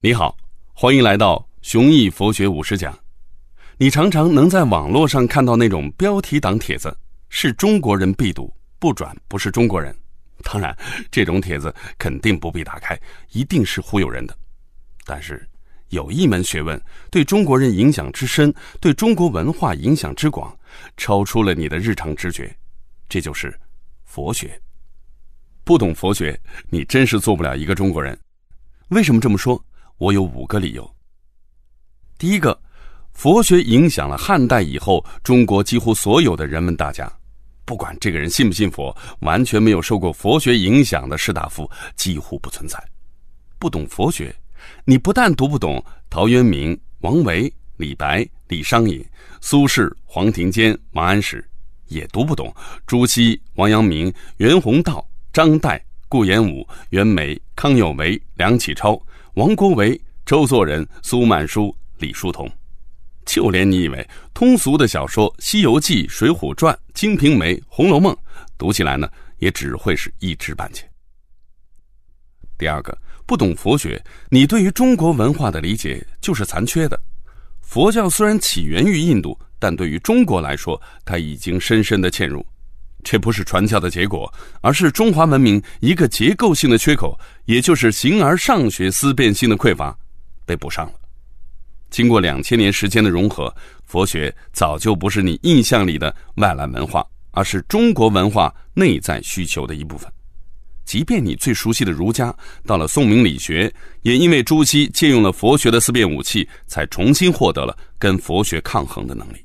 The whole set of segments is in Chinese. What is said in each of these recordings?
你好，欢迎来到雄毅佛学五十讲。你常常能在网络上看到那种标题党帖子，是中国人必读，不转不是中国人。当然，这种帖子肯定不必打开，一定是忽悠人的。但是，有一门学问对中国人影响之深，对中国文化影响之广，超出了你的日常知觉，这就是佛学。不懂佛学，你真是做不了一个中国人。为什么这么说？我有五个理由。第一个，佛学影响了汉代以后中国几乎所有的人们大家，不管这个人信不信佛，完全没有受过佛学影响的士大夫几乎不存在。不懂佛学，你不但读不懂陶渊明、王维、李白、李商隐、苏轼、黄庭坚、王安石，也读不懂朱熹、王阳明、袁宏道、张岱、顾炎武、袁枚、康有为、梁启超。王国维、周作人、苏曼殊、李叔同，就连你以为通俗的小说《西游记》《水浒传》《金瓶梅》《红楼梦》，读起来呢，也只会是一知半解。第二个，不懂佛学，你对于中国文化的理解就是残缺的。佛教虽然起源于印度，但对于中国来说，它已经深深的嵌入。这不是传教的结果，而是中华文明一个结构性的缺口，也就是形而上学思辨性的匮乏，被补上了。经过两千年时间的融合，佛学早就不是你印象里的外来文化，而是中国文化内在需求的一部分。即便你最熟悉的儒家，到了宋明理学，也因为朱熹借用了佛学的思辨武器，才重新获得了跟佛学抗衡的能力。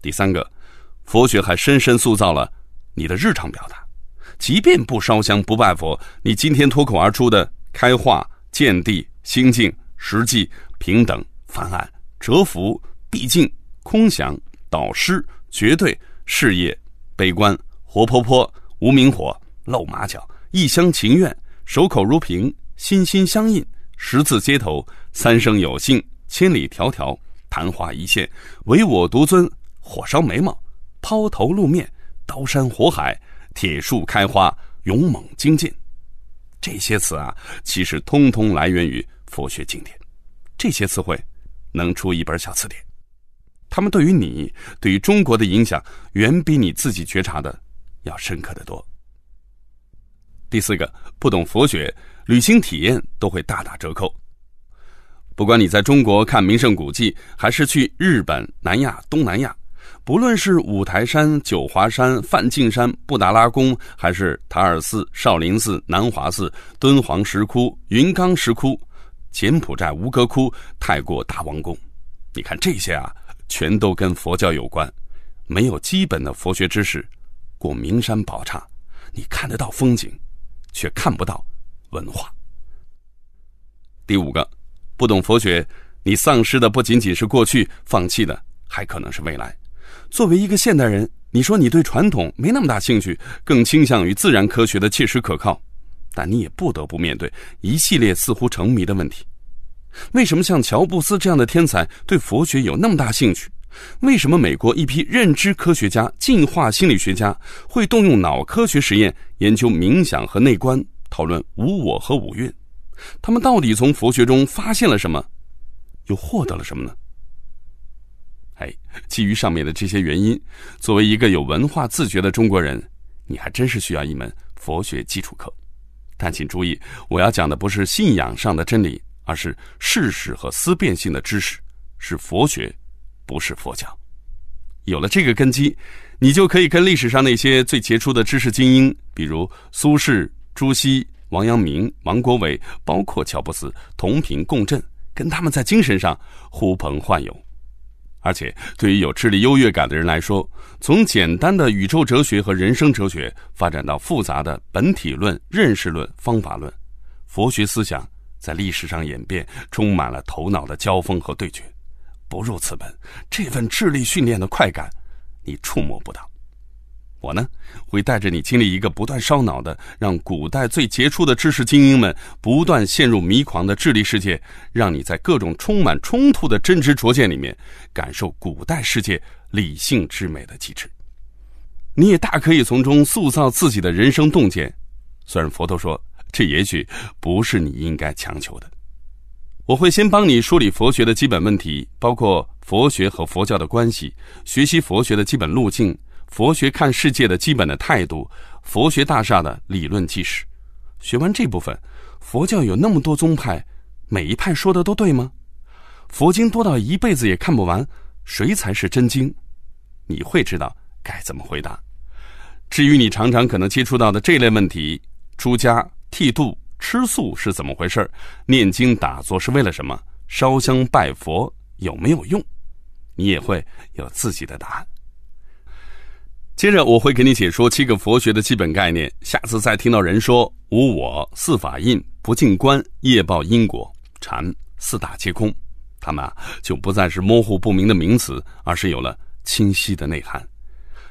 第三个。佛学还深深塑造了你的日常表达，即便不烧香不拜佛，你今天脱口而出的开化、见地、心境、实际、平等、翻案、折服、毕竟、空想、导师、绝对、事业、悲观、活泼泼、无名火、露马脚、一厢情愿、守口如瓶、心心相印、十字街头、三生有幸、千里迢迢、昙花一现、唯我独尊、火烧眉毛。抛头露面，刀山火海，铁树开花，勇猛精进，这些词啊，其实通通来源于佛学经典。这些词汇能出一本小词典，他们对于你、对于中国的影响，远比你自己觉察的要深刻的多。第四个，不懂佛学，旅行体验都会大打折扣。不管你在中国看名胜古迹，还是去日本、南亚、东南亚。不论是五台山、九华山、梵净山、布达拉宫，还是塔尔寺、少林寺、南华寺、敦煌石窟、云冈石窟、柬埔寨吴哥窟、泰国大王宫，你看这些啊，全都跟佛教有关。没有基本的佛学知识，过名山宝刹，你看得到风景，却看不到文化。第五个，不懂佛学，你丧失的不仅仅是过去，放弃的还可能是未来。作为一个现代人，你说你对传统没那么大兴趣，更倾向于自然科学的切实可靠，但你也不得不面对一系列似乎成谜的问题：为什么像乔布斯这样的天才对佛学有那么大兴趣？为什么美国一批认知科学家、进化心理学家会动用脑科学实验研究冥想和内观，讨论无我和五蕴？他们到底从佛学中发现了什么，又获得了什么呢？哎，基于上面的这些原因，作为一个有文化自觉的中国人，你还真是需要一门佛学基础课。但请注意，我要讲的不是信仰上的真理，而是事实和思辨性的知识，是佛学，不是佛教。有了这个根基，你就可以跟历史上那些最杰出的知识精英，比如苏轼、朱熹、王阳明、王国维，包括乔布斯，同频共振，跟他们在精神上呼朋唤友。而且，对于有智力优越感的人来说，从简单的宇宙哲学和人生哲学发展到复杂的本体论、认识论、方法论，佛学思想在历史上演变，充满了头脑的交锋和对决。不入此门，这份智力训练的快感，你触摸不到。我呢，会带着你经历一个不断烧脑的，让古代最杰出的知识精英们不断陷入迷狂的智力世界，让你在各种充满冲突的真知灼见里面，感受古代世界理性之美的极致。你也大可以从中塑造自己的人生洞见。虽然佛陀说，这也许不是你应该强求的，我会先帮你梳理佛学的基本问题，包括佛学和佛教的关系，学习佛学的基本路径，佛学看世界的基本的态度，佛学大厦的理论基石。学完这部分，佛教有那么多宗派，每一派说的都对吗？佛经多到一辈子也看不完，谁才是真经？你会知道该怎么回答。至于你常常可能接触到的这类问题，出家、剃度。吃素是怎么回事念经打坐是为了什么？烧香拜佛有没有用？你也会有自己的答案。接着我会给你解说七个佛学的基本概念。下次再听到人说无我、四法印、不净观、业报因果、禅、四大皆空，他们啊就不再是模糊不明的名词，而是有了清晰的内涵。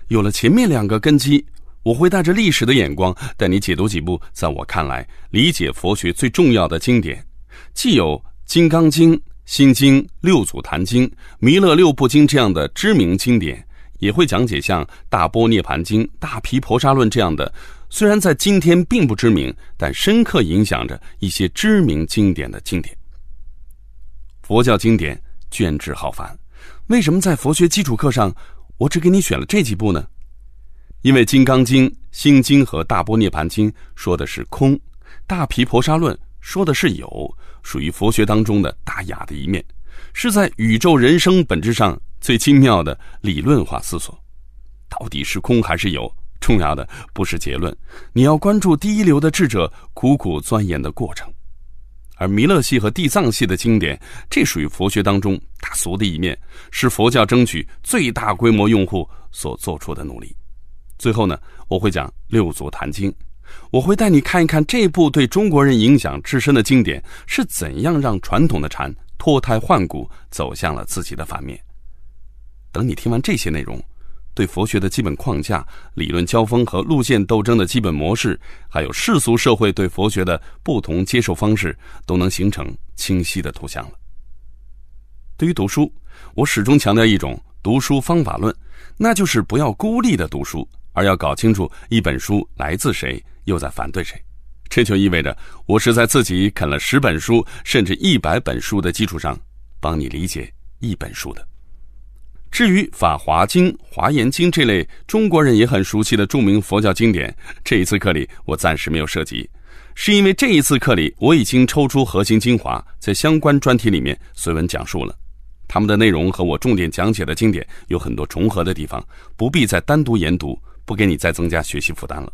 有了前面两个根基。我会带着历史的眼光，带你解读几部在我看来理解佛学最重要的经典，既有《金刚经》《心经》《六祖坛经》《弥勒六部经》这样的知名经典，也会讲解像《大波涅盘经》《大毗婆沙论》这样的，虽然在今天并不知名，但深刻影响着一些知名经典的经典。佛教经典卷帙浩繁，为什么在佛学基础课上，我只给你选了这几部呢？因为《金刚经》《心经》和《大波涅盘经》说的是空，《大毗婆沙论》说的是有，属于佛学当中的大雅的一面，是在宇宙人生本质上最精妙的理论化思索。到底是空还是有？重要的不是结论，你要关注第一流的智者苦苦钻研的过程。而弥勒系和地藏系的经典，这属于佛学当中大俗的一面，是佛教争取最大规模用户所做出的努力。最后呢，我会讲《六祖坛经》，我会带你看一看这部对中国人影响至深的经典是怎样让传统的禅脱胎换骨，走向了自己的反面。等你听完这些内容，对佛学的基本框架、理论交锋和路线斗争的基本模式，还有世俗社会对佛学的不同接受方式，都能形成清晰的图像了。对于读书，我始终强调一种读书方法论，那就是不要孤立的读书。而要搞清楚一本书来自谁，又在反对谁，这就意味着我是在自己啃了十本书甚至一百本书的基础上，帮你理解一本书的。至于《法华经》《华严经》这类中国人也很熟悉的著名佛教经典，这一次课里我暂时没有涉及，是因为这一次课里我已经抽出核心精华，在相关专题里面随文讲述了。他们的内容和我重点讲解的经典有很多重合的地方，不必再单独研读。不给你再增加学习负担了。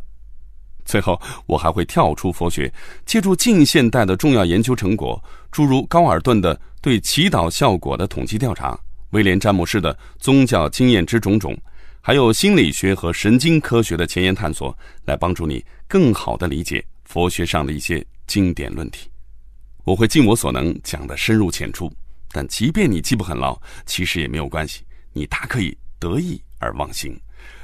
最后，我还会跳出佛学，借助近现代的重要研究成果，诸如高尔顿的对祈祷效果的统计调查，威廉詹姆士的宗教经验之种种，还有心理学和神经科学的前沿探索，来帮助你更好的理解佛学上的一些经典论题。我会尽我所能讲得深入浅出，但即便你记不很牢，其实也没有关系，你大可以得意而忘形。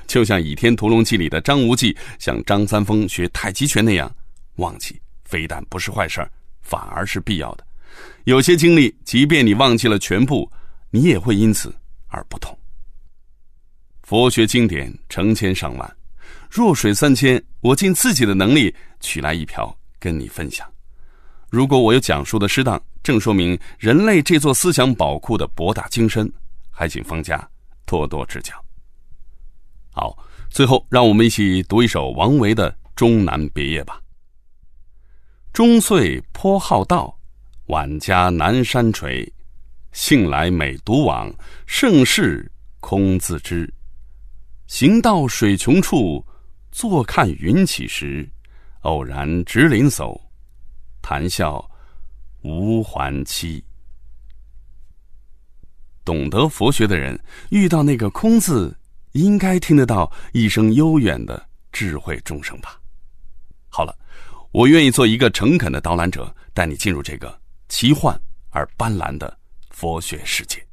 就像《倚天屠龙记》里的张无忌向张三丰学太极拳那样，忘记非但不是坏事儿，反而是必要的。有些经历，即便你忘记了全部，你也会因此而不同。佛学经典成千上万，弱水三千，我尽自己的能力取来一瓢跟你分享。如果我有讲述的适当，正说明人类这座思想宝库的博大精深，还请方家多多指教。好，最后让我们一起读一首王维的《终南别业》吧。终岁颇好道，晚家南山陲。幸来每独往，盛世空自知。行到水穷处，坐看云起时。偶然值林叟，谈笑无还期。懂得佛学的人，遇到那个“空”字。应该听得到一声悠远的智慧钟声吧。好了，我愿意做一个诚恳的导览者，带你进入这个奇幻而斑斓的佛学世界。